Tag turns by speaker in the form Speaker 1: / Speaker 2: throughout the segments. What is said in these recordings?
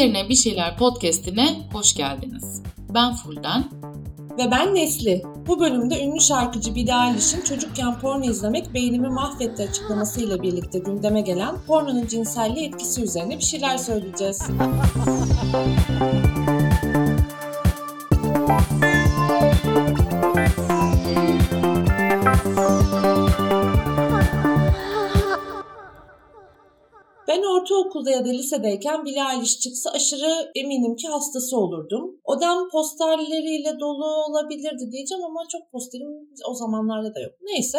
Speaker 1: Üzerine Bir Şeyler podcastine hoş geldiniz. Ben Fulden.
Speaker 2: Ve ben Nesli. Bu bölümde ünlü şarkıcı Billie Eilish'in çocukken porno izlemek beynimi mahvetti açıklamasıyla birlikte gündeme gelen pornonun cinselliği etkisi üzerine bir şeyler söyleyeceğiz. Ortaokulda ya da lisedeyken Billie Eilish çıksa aşırı eminim ki hastası olurdum. Odam posterleriyle dolu olabilirdi diyeceğim ama çok posterim o zamanlarda da yok. Neyse.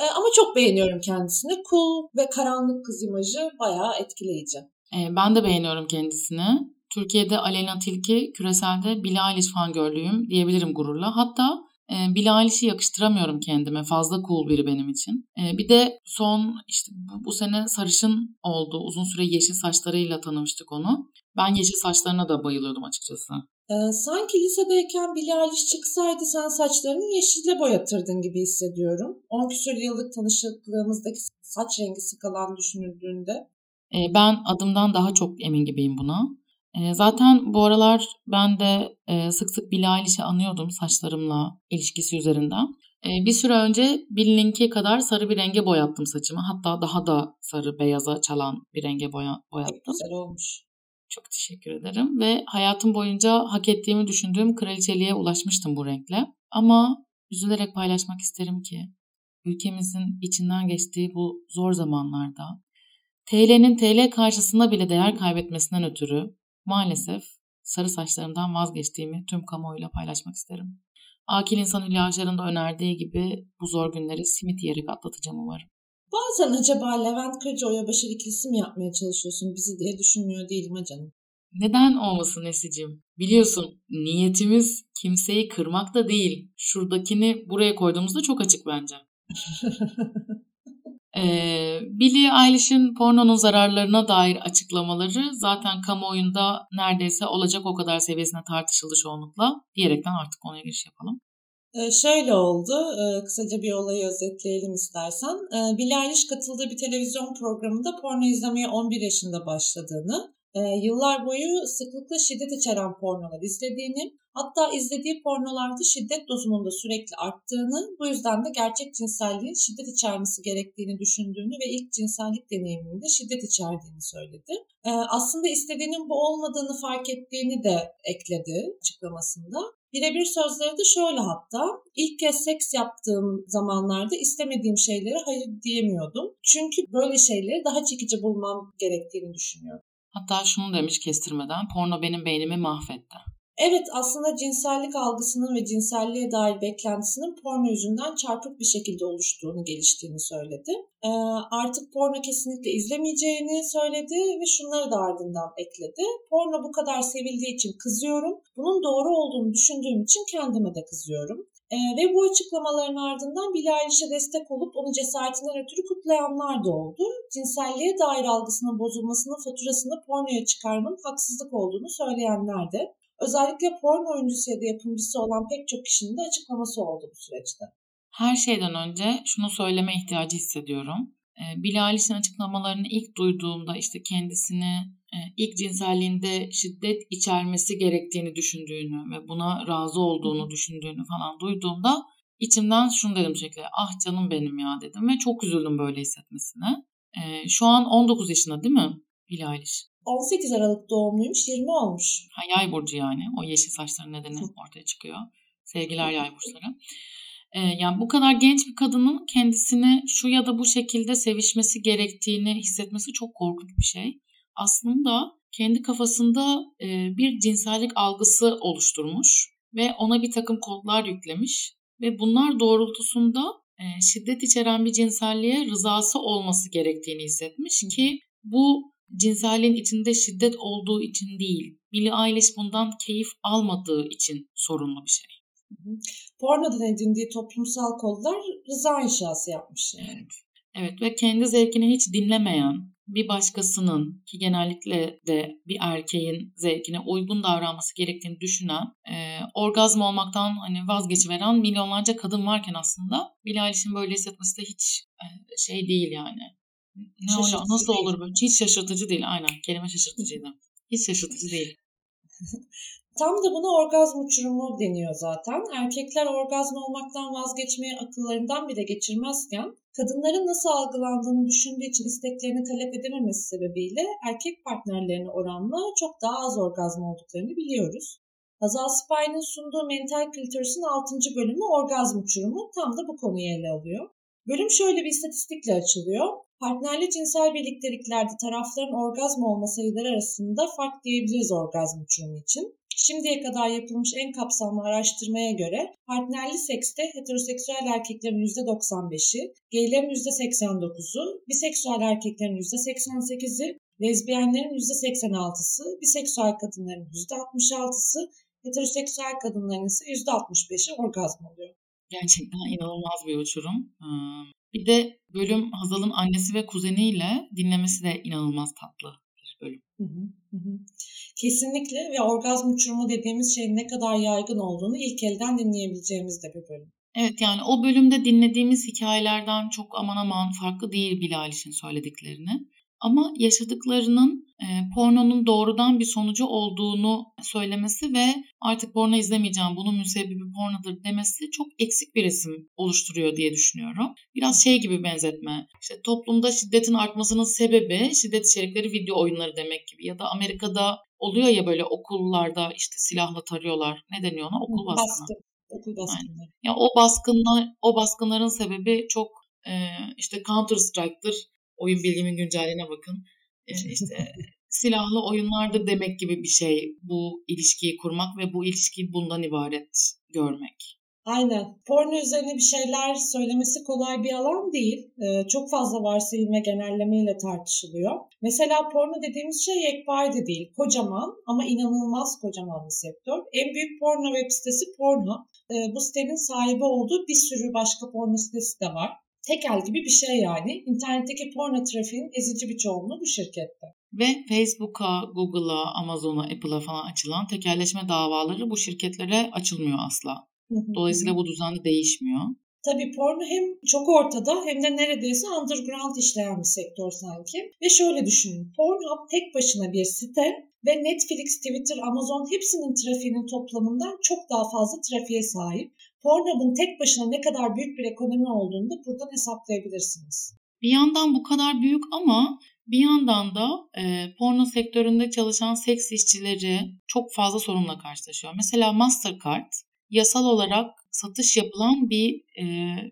Speaker 2: Ee, ama çok beğeniyorum kendisini. Cool ve karanlık kız imajı bayağı etkileyici.
Speaker 1: Ee, ben de beğeniyorum kendisini. Türkiye'de Aleyna Tilki, küreselde Billie Eilish fan gördüğüm diyebilirim gururla. Hatta e, Billie Eilish'i yakıştıramıyorum kendime. Fazla cool biri benim için. E, bir de son işte bu, bu sene sarışın oldu. Uzun süre yeşil saçlarıyla tanımıştık onu. Ben yeşil saçlarına da bayılıyordum açıkçası.
Speaker 2: Ee, sanki lisedeyken Billie Eilish çıksaydı sen saçlarını yeşille boyatırdın gibi hissediyorum. 10 küsur yıllık tanışıklığımızdaki saç rengi skalan düşünüldüğünde.
Speaker 1: E, ben adımdan daha çok emin gibiyim buna. E, zaten bu aralar ben de e, sık sık Billie Eilish'i anıyordum saçlarımla ilişkisi üzerinden. E, bir süre önce Billie'ninki kadar sarı bir renge boyattım saçımı. Hatta daha da sarı beyaza çalan bir renge boya, boyattım. Çok
Speaker 2: güzel olmuş.
Speaker 1: Çok teşekkür ederim ve hayatım boyunca hak ettiğimi düşündüğüm kraliçeliğe ulaşmıştım bu renkle. Ama üzülerek paylaşmak isterim ki ülkemizin içinden geçtiği bu zor zamanlarda TL'nin TL karşısında bile değer kaybetmesinden ötürü Maalesef sarı saçlarımdan vazgeçtiğimi tüm kamuoyuyla paylaşmak isterim. Akil insan Hülya da önerdiği gibi bu zor günleri simit yiyerek atlatacağım umarım.
Speaker 2: Bazen acaba Levent Kırcaoya başarı ikilisi mi yapmaya çalışıyorsun bizi diye düşünmüyor değilim ha canım.
Speaker 1: Neden olmasın Nesicim? Biliyorsun niyetimiz kimseyi kırmak da değil. Şuradakini buraya koyduğumuzda çok açık bence. Ee, Billie Eilish'in pornonun zararlarına dair açıklamaları zaten kamuoyunda neredeyse olacak o kadar seviyesine tartışıldı çoğunlukla diyerekten artık konuya giriş yapalım.
Speaker 2: Ee, şöyle oldu, ee, kısaca bir olayı özetleyelim istersen. Ee, Billie Eilish katıldığı bir televizyon programında porno izlemeye 11 yaşında başladığını, e, yıllar boyu sıklıkla şiddet içeren pornolar izlediğini, hatta izlediği pornolarda şiddet dozunun da sürekli arttığını, bu yüzden de gerçek cinselliğin şiddet içermesi gerektiğini düşündüğünü ve ilk cinsellik deneyiminde şiddet içerdiğini söyledi. E, aslında istediğinin bu olmadığını fark ettiğini de ekledi açıklamasında. Birebir sözleri de şöyle hatta. ilk kez seks yaptığım zamanlarda istemediğim şeylere hayır diyemiyordum. Çünkü böyle şeyleri daha çekici bulmam gerektiğini düşünüyorum.
Speaker 1: Hatta şunu demiş kestirmeden, porno benim beynimi mahvetti.
Speaker 2: Evet aslında cinsellik algısının ve cinselliğe dair beklentisinin porno yüzünden çarpık bir şekilde oluştuğunu, geliştiğini söyledi. Ee, artık porno kesinlikle izlemeyeceğini söyledi ve şunları da ardından ekledi. Porno bu kadar sevildiği için kızıyorum. Bunun doğru olduğunu düşündüğüm için kendime de kızıyorum. Ee, ve bu açıklamaların ardından Billie Eilish'e destek olup onu cesaretinden ötürü kutlayanlar da oldu. Cinselliğe dair algısının bozulmasının faturasını pornoya çıkarmanın haksızlık olduğunu söyleyenler de. Özellikle porno oyuncusu ya da yapımcısı olan pek çok kişinin de açıklaması oldu bu süreçte.
Speaker 1: Her şeyden önce şunu söyleme ihtiyacı hissediyorum. Ee, Billie Eilish'in açıklamalarını ilk duyduğumda işte kendisini e, ilk cinselliğinde şiddet içermesi gerektiğini düşündüğünü ve buna razı olduğunu düşündüğünü falan duyduğumda içimden şunu dedim şekilde ah canım benim ya dedim ve çok üzüldüm böyle hissetmesine. Ee, şu an 19 yaşında değil mi Eilish?
Speaker 2: 18 Aralık doğumluymuş 20 olmuş.
Speaker 1: Ha, yay burcu yani o yeşil saçların nedeni ortaya çıkıyor. Sevgiler yay burçları. Ee, yani bu kadar genç bir kadının kendisini şu ya da bu şekilde sevişmesi gerektiğini hissetmesi çok korkunç bir şey. Aslında kendi kafasında e, bir cinsellik algısı oluşturmuş ve ona bir takım kodlar yüklemiş ve bunlar doğrultusunda e, şiddet içeren bir cinselliğe rızası olması gerektiğini hissetmiş ki bu cinselliğin içinde şiddet olduğu için değil, Billie Eilish bundan keyif almadığı için sorunlu bir şey.
Speaker 2: Pornodan edindiği toplumsal kodlar rıza inşası yapmış yani.
Speaker 1: Evet. evet ve kendi zevkini hiç dinlemeyen bir başkasının ki genellikle de bir erkeğin zevkine uygun davranması gerektiğini düşünen, e, orgazm olmaktan hani vazgeçiveren milyonlarca kadın varken aslında Billie Eilish'in böyle hissetmesi de hiç e, şey değil yani. Ne öyle nasıl olur böyle? Hiç şaşırtıcı değil aynen. Kelime şaşırtıcıydı. Hiç şaşırtıcı değil.
Speaker 2: Tam da buna orgazm uçurumu deniyor zaten. Erkekler orgazm olmaktan vazgeçmeye akıllarından bile geçirmezken kadınların nasıl algılandığını düşündüğü için isteklerini talep edememesi sebebiyle erkek partnerlerine oranla çok daha az orgazm olduklarını biliyoruz. Hazal Spy'nin sunduğu Mental Clitoris'in 6. bölümü Orgazm Uçurumu tam da bu konuyu ele alıyor. Bölüm şöyle bir istatistikle açılıyor. Partnerli cinsel birlikteliklerde tarafların orgazm olma sayıları arasında fark diyebiliriz orgazm uçurumu için. Şimdiye kadar yapılmış en kapsamlı araştırmaya göre partnerli sekste heteroseksüel erkeklerin %95'i, gaylerin %89'u, biseksüel erkeklerin %88'i, lezbiyenlerin %86'sı, biseksüel kadınların %66'sı, heteroseksüel kadınların ise %65'i orgazm oluyor.
Speaker 1: Gerçekten inanılmaz bir uçurum. Bir de bölüm Hazal'ın annesi ve kuzeniyle dinlemesi de inanılmaz tatlı bir bölüm. Hı hı,
Speaker 2: hı. Kesinlikle ve orgazm uçurumu dediğimiz şeyin ne kadar yaygın olduğunu ilk elden dinleyebileceğimiz de bir bölüm.
Speaker 1: Evet yani o bölümde dinlediğimiz hikayelerden çok aman aman farklı değil Bilal için söylediklerini. Ama yaşadıklarının e, pornonun doğrudan bir sonucu olduğunu söylemesi ve artık porno izlemeyeceğim bunun müsebbibi pornodur demesi çok eksik bir resim oluşturuyor diye düşünüyorum. Biraz şey gibi benzetme. İşte toplumda şiddetin artmasının sebebi şiddet içerikleri video oyunları demek gibi ya da Amerika'da oluyor ya böyle okullarda işte silahla tarıyorlar. Ne deniyor ona? Okul baskını. Baskın.
Speaker 2: Okul baskınları.
Speaker 1: Ya o baskınlar o baskınların sebebi çok e, işte Counter Strike'dır oyun bilgimin güncelliğine bakın. İşte silahlı oyunlarda demek gibi bir şey bu ilişkiyi kurmak ve bu ilişkiyi bundan ibaret görmek.
Speaker 2: Aynen. Porno üzerine bir şeyler söylemesi kolay bir alan değil. Ee, çok fazla varsayım ve genellemeyle tartışılıyor. Mesela porno dediğimiz şey yekpare de değil. Kocaman ama inanılmaz kocaman bir sektör. En büyük porno web sitesi Porno. Ee, bu sitenin sahibi olduğu bir sürü başka porno sitesi de var tekel gibi bir şey yani. İnternetteki porno trafiğinin ezici bir çoğunluğu bu şirkette.
Speaker 1: Ve Facebook'a, Google'a, Amazon'a, Apple'a falan açılan tekelleşme davaları bu şirketlere açılmıyor asla. Dolayısıyla bu düzen değişmiyor.
Speaker 2: Tabii porno hem çok ortada hem de neredeyse underground işleyen bir sektör sanki. Ve şöyle düşünün. Pornhub tek başına bir site ve Netflix, Twitter, Amazon hepsinin trafiğinin toplamından çok daha fazla trafiğe sahip. Pornhub'un tek başına ne kadar büyük bir ekonomi olduğunu da buradan hesaplayabilirsiniz.
Speaker 1: Bir yandan bu kadar büyük ama bir yandan da e, porno sektöründe çalışan seks işçileri çok fazla sorunla karşılaşıyor. Mesela Mastercard yasal olarak satış yapılan bir e,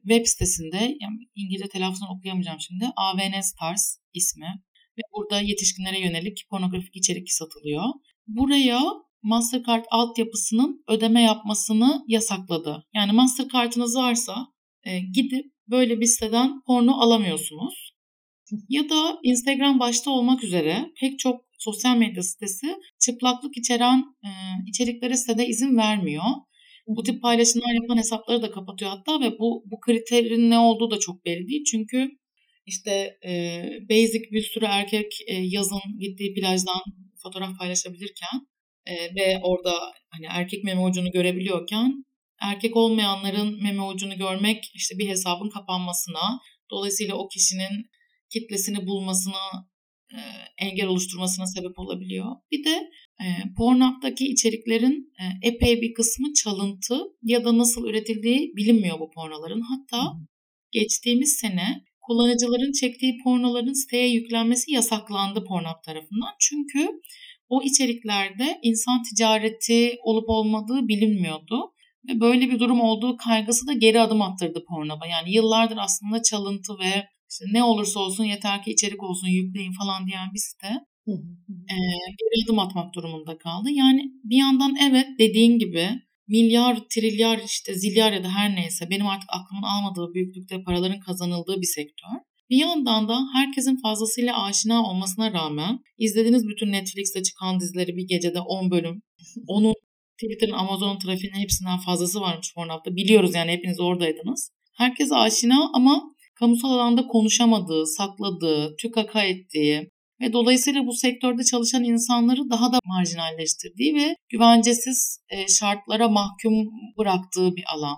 Speaker 1: web sitesinde, yani İngilizce telaffuzunu okuyamayacağım şimdi, AVN Stars ismi ve burada yetişkinlere yönelik pornografik içerik satılıyor. Buraya Mastercard altyapısının ödeme yapmasını yasakladı. Yani Mastercard'ınız varsa e, gidip böyle bir siteden porno alamıyorsunuz. Ya da Instagram başta olmak üzere pek çok sosyal medya sitesi çıplaklık içeren e, içeriklere sitede izin vermiyor. Bu tip paylaşımlar yapan hesapları da kapatıyor hatta ve bu bu kriterin ne olduğu da çok belli değil. Çünkü işte e, basic bir sürü erkek e, yazın gittiği plajdan fotoğraf paylaşabilirken e, ve orada hani erkek meme ucunu görebiliyorken erkek olmayanların meme ucunu görmek işte bir hesabın kapanmasına dolayısıyla o kişinin kitlesini bulmasına e, engel oluşturmasına sebep olabiliyor. Bir de e, Pornhub'daki içeriklerin e, epey bir kısmı çalıntı ya da nasıl üretildiği bilinmiyor bu pornoların. Hatta geçtiğimiz sene kullanıcıların çektiği pornoların siteye yüklenmesi yasaklandı Pornhub tarafından. Çünkü o içeriklerde insan ticareti olup olmadığı bilinmiyordu. Ve böyle bir durum olduğu kaygısı da geri adım attırdı Pornhub'a. Yani yıllardır aslında çalıntı ve işte ne olursa olsun yeter ki içerik olsun yükleyin falan diyen bir site e, geri adım atmak durumunda kaldı. Yani bir yandan evet dediğin gibi milyar, trilyar işte zilyar ya da her neyse benim artık aklımın almadığı büyüklükte paraların kazanıldığı bir sektör. Bir yandan da herkesin fazlasıyla aşina olmasına rağmen izlediğiniz bütün Netflix'te çıkan dizileri bir gecede 10 bölüm, onun Twitter'ın Amazon trafiğinin hepsinden fazlası varmış Pornhub'da. Biliyoruz yani hepiniz oradaydınız. Herkes aşina ama kamusal alanda konuşamadığı, sakladığı, tükaka ettiği ve dolayısıyla bu sektörde çalışan insanları daha da marjinalleştirdiği ve güvencesiz e, şartlara mahkum bıraktığı bir alan.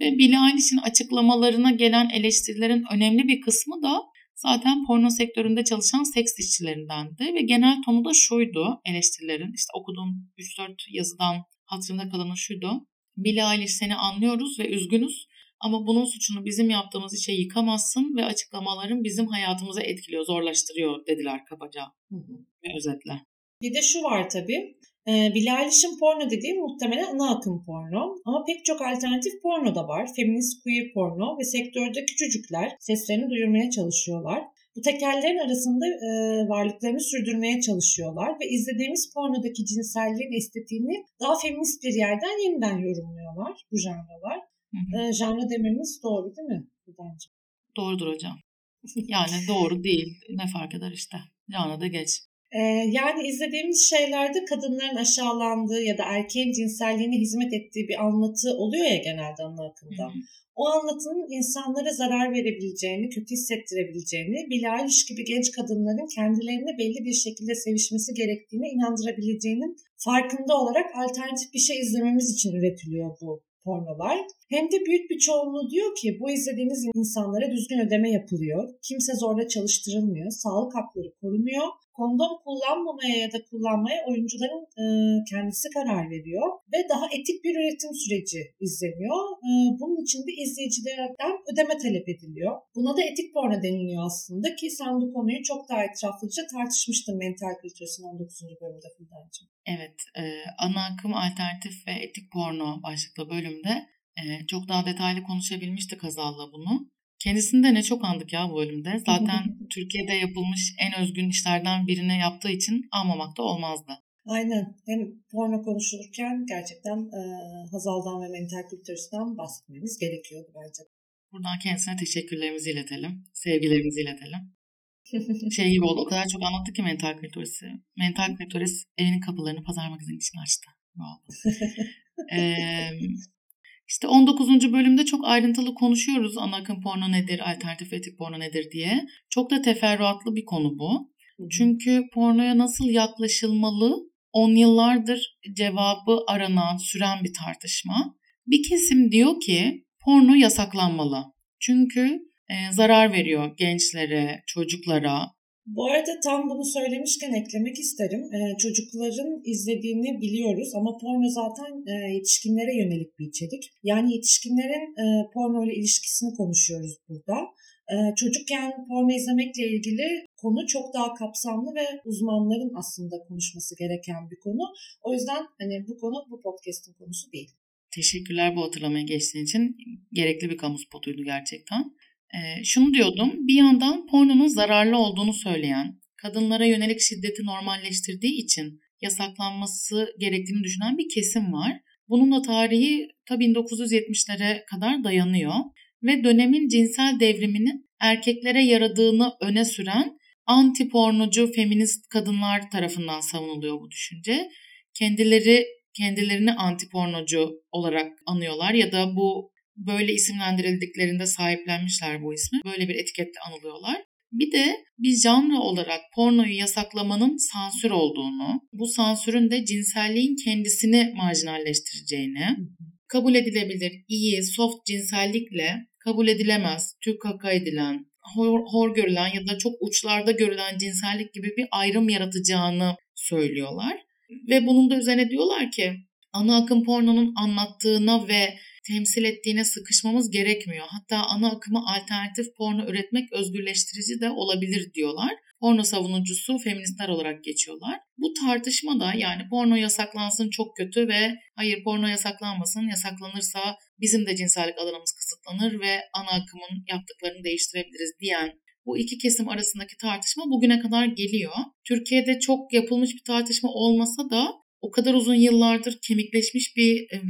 Speaker 1: Ve Billie Eilish'in açıklamalarına gelen eleştirilerin önemli bir kısmı da zaten porno sektöründe çalışan seks işçilerindendi ve genel tonu da şuydu eleştirilerin. İşte okuduğum 3-4 yazıdan hatırımda kalanı şuydu. Billie Eilish seni anlıyoruz ve üzgünüz ama bunun suçunu bizim yaptığımız işe yıkamazsın ve açıklamaların bizim hayatımızı etkiliyor, zorlaştırıyor dediler kabaca hı hı. ve özetle.
Speaker 2: Bir de şu var tabii. E, Billie Eilish'in porno dediği muhtemelen ana akım porno. Ama pek çok alternatif porno da var. Feminist queer porno ve sektörde küçücükler seslerini duyurmaya çalışıyorlar. Bu tekerlerin arasında e, varlıklarını sürdürmeye çalışıyorlar ve izlediğimiz pornodaki cinselliğin estetiğini daha feminist bir yerden yeniden yorumluyorlar bu janralar. E, janra dememiz doğru değil mi bence?
Speaker 1: Doğrudur hocam. Yani doğru değil. Ne fark eder işte. Janra da geç.
Speaker 2: Ee, yani izlediğimiz şeylerde kadınların aşağılandığı ya da erkeğin cinselliğine hizmet ettiği bir anlatı oluyor ya genelde ana akımda. O anlatının insanlara zarar verebileceğini, kötü hissettirebileceğini, Eilish gibi genç kadınların kendilerine belli bir şekilde sevişmesi gerektiğine inandırabileceğinin farkında olarak alternatif bir şey izlememiz için üretiliyor bu pornolar. Hem de büyük bir çoğunluğu diyor ki bu izlediğiniz insanlara düzgün ödeme yapılıyor. Kimse zorla çalıştırılmıyor. Sağlık hakları korunuyor kondom kullanmamaya ya da kullanmaya oyuncuların e, kendisi karar veriyor ve daha etik bir üretim süreci izleniyor. E, bunun için de izleyicilerden ödeme talep ediliyor. Buna da etik porno deniliyor aslında ki sen bu konuyu çok daha etraflıca tartışmıştın Mental Kültürsün 19. bölümde Fırdancığım.
Speaker 1: Evet, e, ana akım alternatif ve etik porno başlıklı bölümde e, çok daha detaylı konuşabilmiştik Hazal'la bunu. Kendisini de ne çok andık ya bu bölümde. Zaten Türkiye'de yapılmış en özgün işlerden birine yaptığı için almamak da olmazdı.
Speaker 2: Aynen. Hem porno konuşulurken gerçekten e, Hazal'dan ve Mental Kültürs'ten bahsetmemiz gerekiyordu bence.
Speaker 1: Buradan kendisine teşekkürlerimizi iletelim. Sevgilerimizi iletelim. şey gibi oldu. O kadar çok anlattı ki Mental Kültürs'ü. Mental Kültürs evinin kapılarını pazar magazin için açtı. Oldu. ee, işte 19. bölümde çok ayrıntılı konuşuyoruz ana akım porno nedir, alternatif etik porno nedir diye. Çok da teferruatlı bir konu bu. Çünkü pornoya nasıl yaklaşılmalı 10 yıllardır cevabı aranan, süren bir tartışma. Bir kesim diyor ki porno yasaklanmalı. Çünkü e, zarar veriyor gençlere, çocuklara,
Speaker 2: bu arada tam bunu söylemişken eklemek isterim. Ee, çocukların izlediğini biliyoruz ama porno zaten e, yetişkinlere yönelik bir içerik. Yani yetişkinlerin e, porno ile ilişkisini konuşuyoruz burada. E, çocukken porno izlemekle ilgili konu çok daha kapsamlı ve uzmanların aslında konuşması gereken bir konu. O yüzden hani bu konu bu podcast'in konusu değil.
Speaker 1: Teşekkürler bu hatırlamaya geçtiğin için. Gerekli bir kamu spotuydu gerçekten. E, şunu diyordum, bir yandan pornonun zararlı olduğunu söyleyen, kadınlara yönelik şiddeti normalleştirdiği için yasaklanması gerektiğini düşünen bir kesim var. Bunun da tarihi ta 1970'lere kadar dayanıyor ve dönemin cinsel devriminin erkeklere yaradığını öne süren anti pornocu feminist kadınlar tarafından savunuluyor bu düşünce. Kendileri kendilerini anti pornocu olarak anıyorlar ya da bu böyle isimlendirildiklerinde sahiplenmişler bu ismi. Böyle bir etiketle anılıyorlar. Bir de bir janra olarak pornoyu yasaklamanın sansür olduğunu, bu sansürün de cinselliğin kendisini marjinalleştireceğini, kabul edilebilir iyi, soft cinsellikle kabul edilemez, tük haka edilen, hor, hor görülen ya da çok uçlarda görülen cinsellik gibi bir ayrım yaratacağını söylüyorlar. Ve bunun da üzerine diyorlar ki ana akım pornonun anlattığına ve temsil ettiğine sıkışmamız gerekmiyor. Hatta ana akıma alternatif porno üretmek özgürleştirici de olabilir diyorlar. Porno savunucusu feministler olarak geçiyorlar. Bu tartışma da yani porno yasaklansın çok kötü ve hayır porno yasaklanmasın yasaklanırsa bizim de cinsellik alanımız kısıtlanır ve ana akımın yaptıklarını değiştirebiliriz diyen bu iki kesim arasındaki tartışma bugüne kadar geliyor. Türkiye'de çok yapılmış bir tartışma olmasa da o kadar uzun yıllardır kemikleşmiş bir e,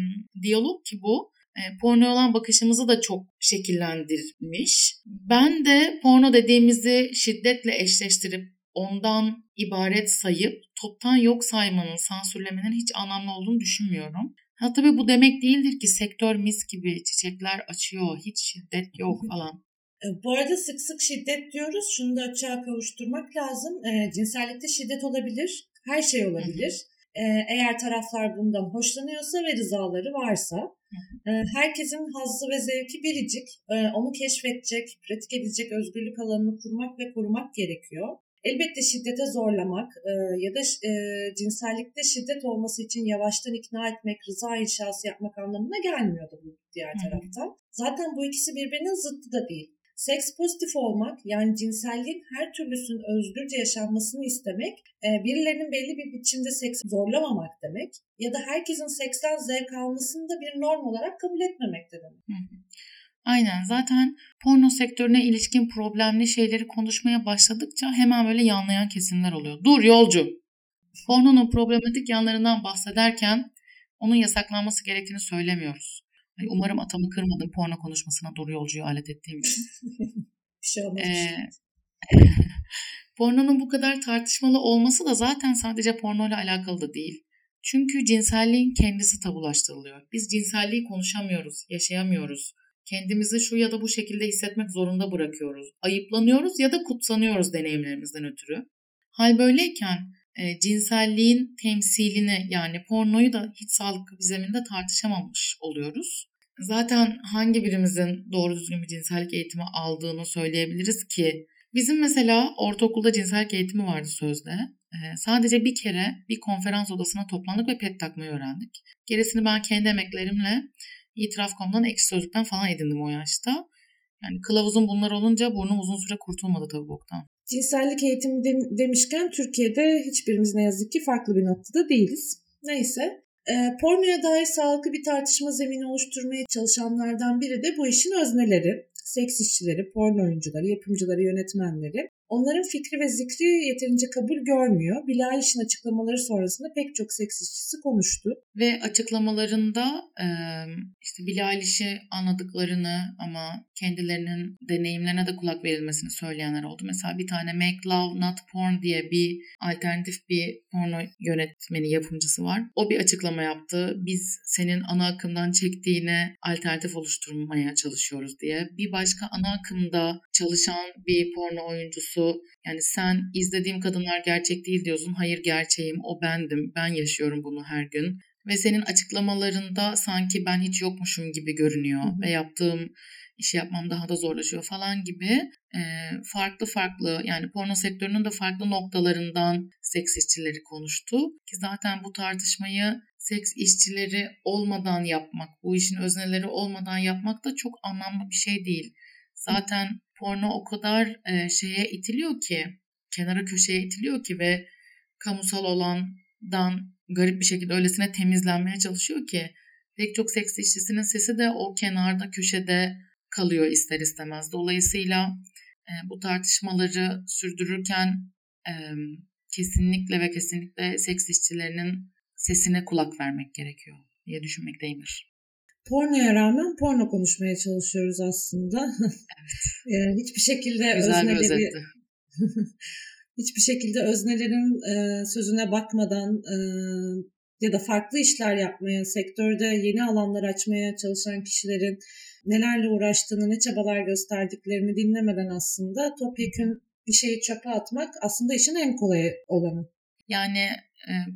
Speaker 1: diyalog ki bu e, porno olan bakışımızı da çok şekillendirmiş. Ben de porno dediğimizi şiddetle eşleştirip ondan ibaret sayıp toptan yok saymanın, sansürlemenin hiç anlamlı olduğunu düşünmüyorum. Ha tabii bu demek değildir ki sektör mis gibi çiçekler açıyor, hiç şiddet yok falan.
Speaker 2: E, bu arada sık sık şiddet diyoruz. Şunu da açığa kavuşturmak lazım. E, cinsellikte şiddet olabilir. Her şey olabilir. Eğer taraflar bundan hoşlanıyorsa ve rızaları varsa herkesin hazzı ve zevki biricik. Onu keşfedecek, pratik edecek özgürlük alanını kurmak ve korumak gerekiyor. Elbette şiddete zorlamak e, ya da e, cinsellikte şiddet olması için yavaştan ikna etmek, rıza inşası yapmak anlamına gelmiyordu bu diğer taraftan. Zaten bu ikisi birbirinin zıttı da değil. Seks pozitif olmak yani cinselliğin her türlüsünün özgürce yaşanmasını istemek, e, birilerinin belli bir biçimde seks zorlamamak demek ya da herkesin seksten zevk almasını da bir norm olarak kabul etmemek demek.
Speaker 1: Aynen zaten porno sektörüne ilişkin problemli şeyleri konuşmaya başladıkça hemen böyle yanlayan kesimler oluyor. Dur yolcu. Pornonun problematik yanlarından bahsederken onun yasaklanması gerektiğini söylemiyoruz. Ay, umarım atamı kırmadım porno konuşmasına dur yolcuyu alet ettiğim için.
Speaker 2: Bir şey olmaz. Ee,
Speaker 1: pornonun bu kadar tartışmalı olması da zaten sadece pornoyla alakalı da değil. Çünkü cinselliğin kendisi tabulaştırılıyor. Biz cinselliği konuşamıyoruz, yaşayamıyoruz kendimizi şu ya da bu şekilde hissetmek zorunda bırakıyoruz. Ayıplanıyoruz ya da kutsanıyoruz deneyimlerimizden ötürü. Hal böyleyken e, cinselliğin temsilini yani pornoyu da hiç sağlıklı bir zeminde tartışamamış oluyoruz. Zaten hangi birimizin doğru düzgün bir cinsellik eğitimi aldığını söyleyebiliriz ki bizim mesela ortaokulda cinsellik eğitimi vardı sözde. Ee, sadece bir kere bir konferans odasına toplandık ve pet takmayı öğrendik. Gerisini ben kendi emeklerimle itiraf.com'dan ekşi sözlükten falan edindim o yaşta. Yani kılavuzun bunlar olunca burnum uzun süre kurtulmadı tabii boktan.
Speaker 2: Cinsellik eğitimi de, demişken Türkiye'de hiçbirimiz ne yazık ki farklı bir noktada değiliz. Neyse. E, pornoya dair sağlıklı bir tartışma zemini oluşturmaya çalışanlardan biri de bu işin özneleri. Seks işçileri, porno oyuncuları, yapımcıları, yönetmenleri. Onların fikri ve zikri yeterince kabul görmüyor. Bilal Eilish'in açıklamaları sonrasında pek çok seks işçisi konuştu.
Speaker 1: Ve açıklamalarında işte Bilal Eilish'i anladıklarını ama kendilerinin deneyimlerine de kulak verilmesini söyleyenler oldu. Mesela bir tane Make Love Not Porn diye bir alternatif bir porno yönetmeni yapımcısı var. O bir açıklama yaptı. Biz senin ana akımdan çektiğine alternatif oluşturmaya çalışıyoruz diye. Bir başka ana akımda çalışan bir porno oyuncusu konusu yani sen izlediğim kadınlar gerçek değil diyorsun. Hayır gerçeğim o bendim. Ben yaşıyorum bunu her gün. Ve senin açıklamalarında sanki ben hiç yokmuşum gibi görünüyor. Hı. Ve yaptığım işi yapmam daha da zorlaşıyor falan gibi e, farklı farklı yani porno sektörünün de farklı noktalarından seks işçileri konuştu. Ki zaten bu tartışmayı seks işçileri olmadan yapmak, bu işin özneleri olmadan yapmak da çok anlamlı bir şey değil. Zaten porno o kadar e, şeye itiliyor ki, kenara köşeye itiliyor ki ve kamusal olandan garip bir şekilde öylesine temizlenmeye çalışıyor ki pek çok seks işçisinin sesi de o kenarda köşede kalıyor ister istemez. Dolayısıyla e, bu tartışmaları sürdürürken e, kesinlikle ve kesinlikle seks işçilerinin sesine kulak vermek gerekiyor diye düşünmekteyimdir
Speaker 2: pornoya rağmen porno konuşmaya çalışıyoruz aslında. Evet. hiçbir şekilde Güzel özneleri hiçbir şekilde öznelerin e, sözüne bakmadan e, ya da farklı işler yapmaya, sektörde yeni alanlar açmaya çalışan kişilerin nelerle uğraştığını, ne çabalar gösterdiklerini dinlemeden aslında topyekün bir şeyi çöpe atmak aslında işin en kolay olanı.
Speaker 1: Yani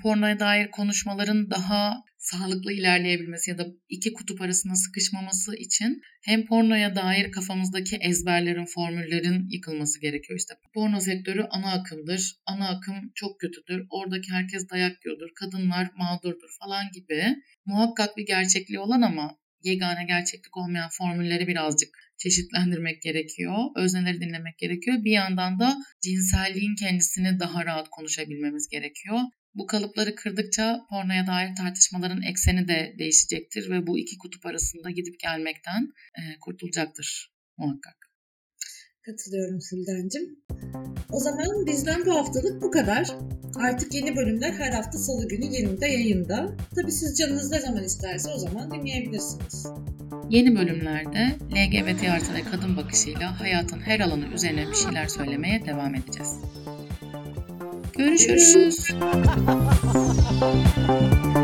Speaker 1: pornoya dair konuşmaların daha sağlıklı ilerleyebilmesi ya da iki kutup arasında sıkışmaması için hem pornoya dair kafamızdaki ezberlerin, formüllerin yıkılması gerekiyor. İşte porno sektörü ana akımdır. Ana akım çok kötüdür. Oradaki herkes dayak yiyordur. Kadınlar mağdurdur falan gibi. Muhakkak bir gerçekliği olan ama yegane gerçeklik olmayan formülleri birazcık çeşitlendirmek gerekiyor. Özneleri dinlemek gerekiyor. Bir yandan da cinselliğin kendisini daha rahat konuşabilmemiz gerekiyor. Bu kalıpları kırdıkça pornoya dair tartışmaların ekseni de değişecektir ve bu iki kutup arasında gidip gelmekten e, kurtulacaktır muhakkak.
Speaker 2: Katılıyorum Sülden'cim. O zaman bizden bu haftalık bu kadar. Artık yeni bölümler her hafta salı günü 20'de yayında. Tabi siz canınız ne zaman isterse o zaman dinleyebilirsiniz.
Speaker 1: Yeni bölümlerde LGBT artı ve kadın bakışıyla hayatın her alanı üzerine bir şeyler söylemeye devam edeceğiz. Görüşürüz.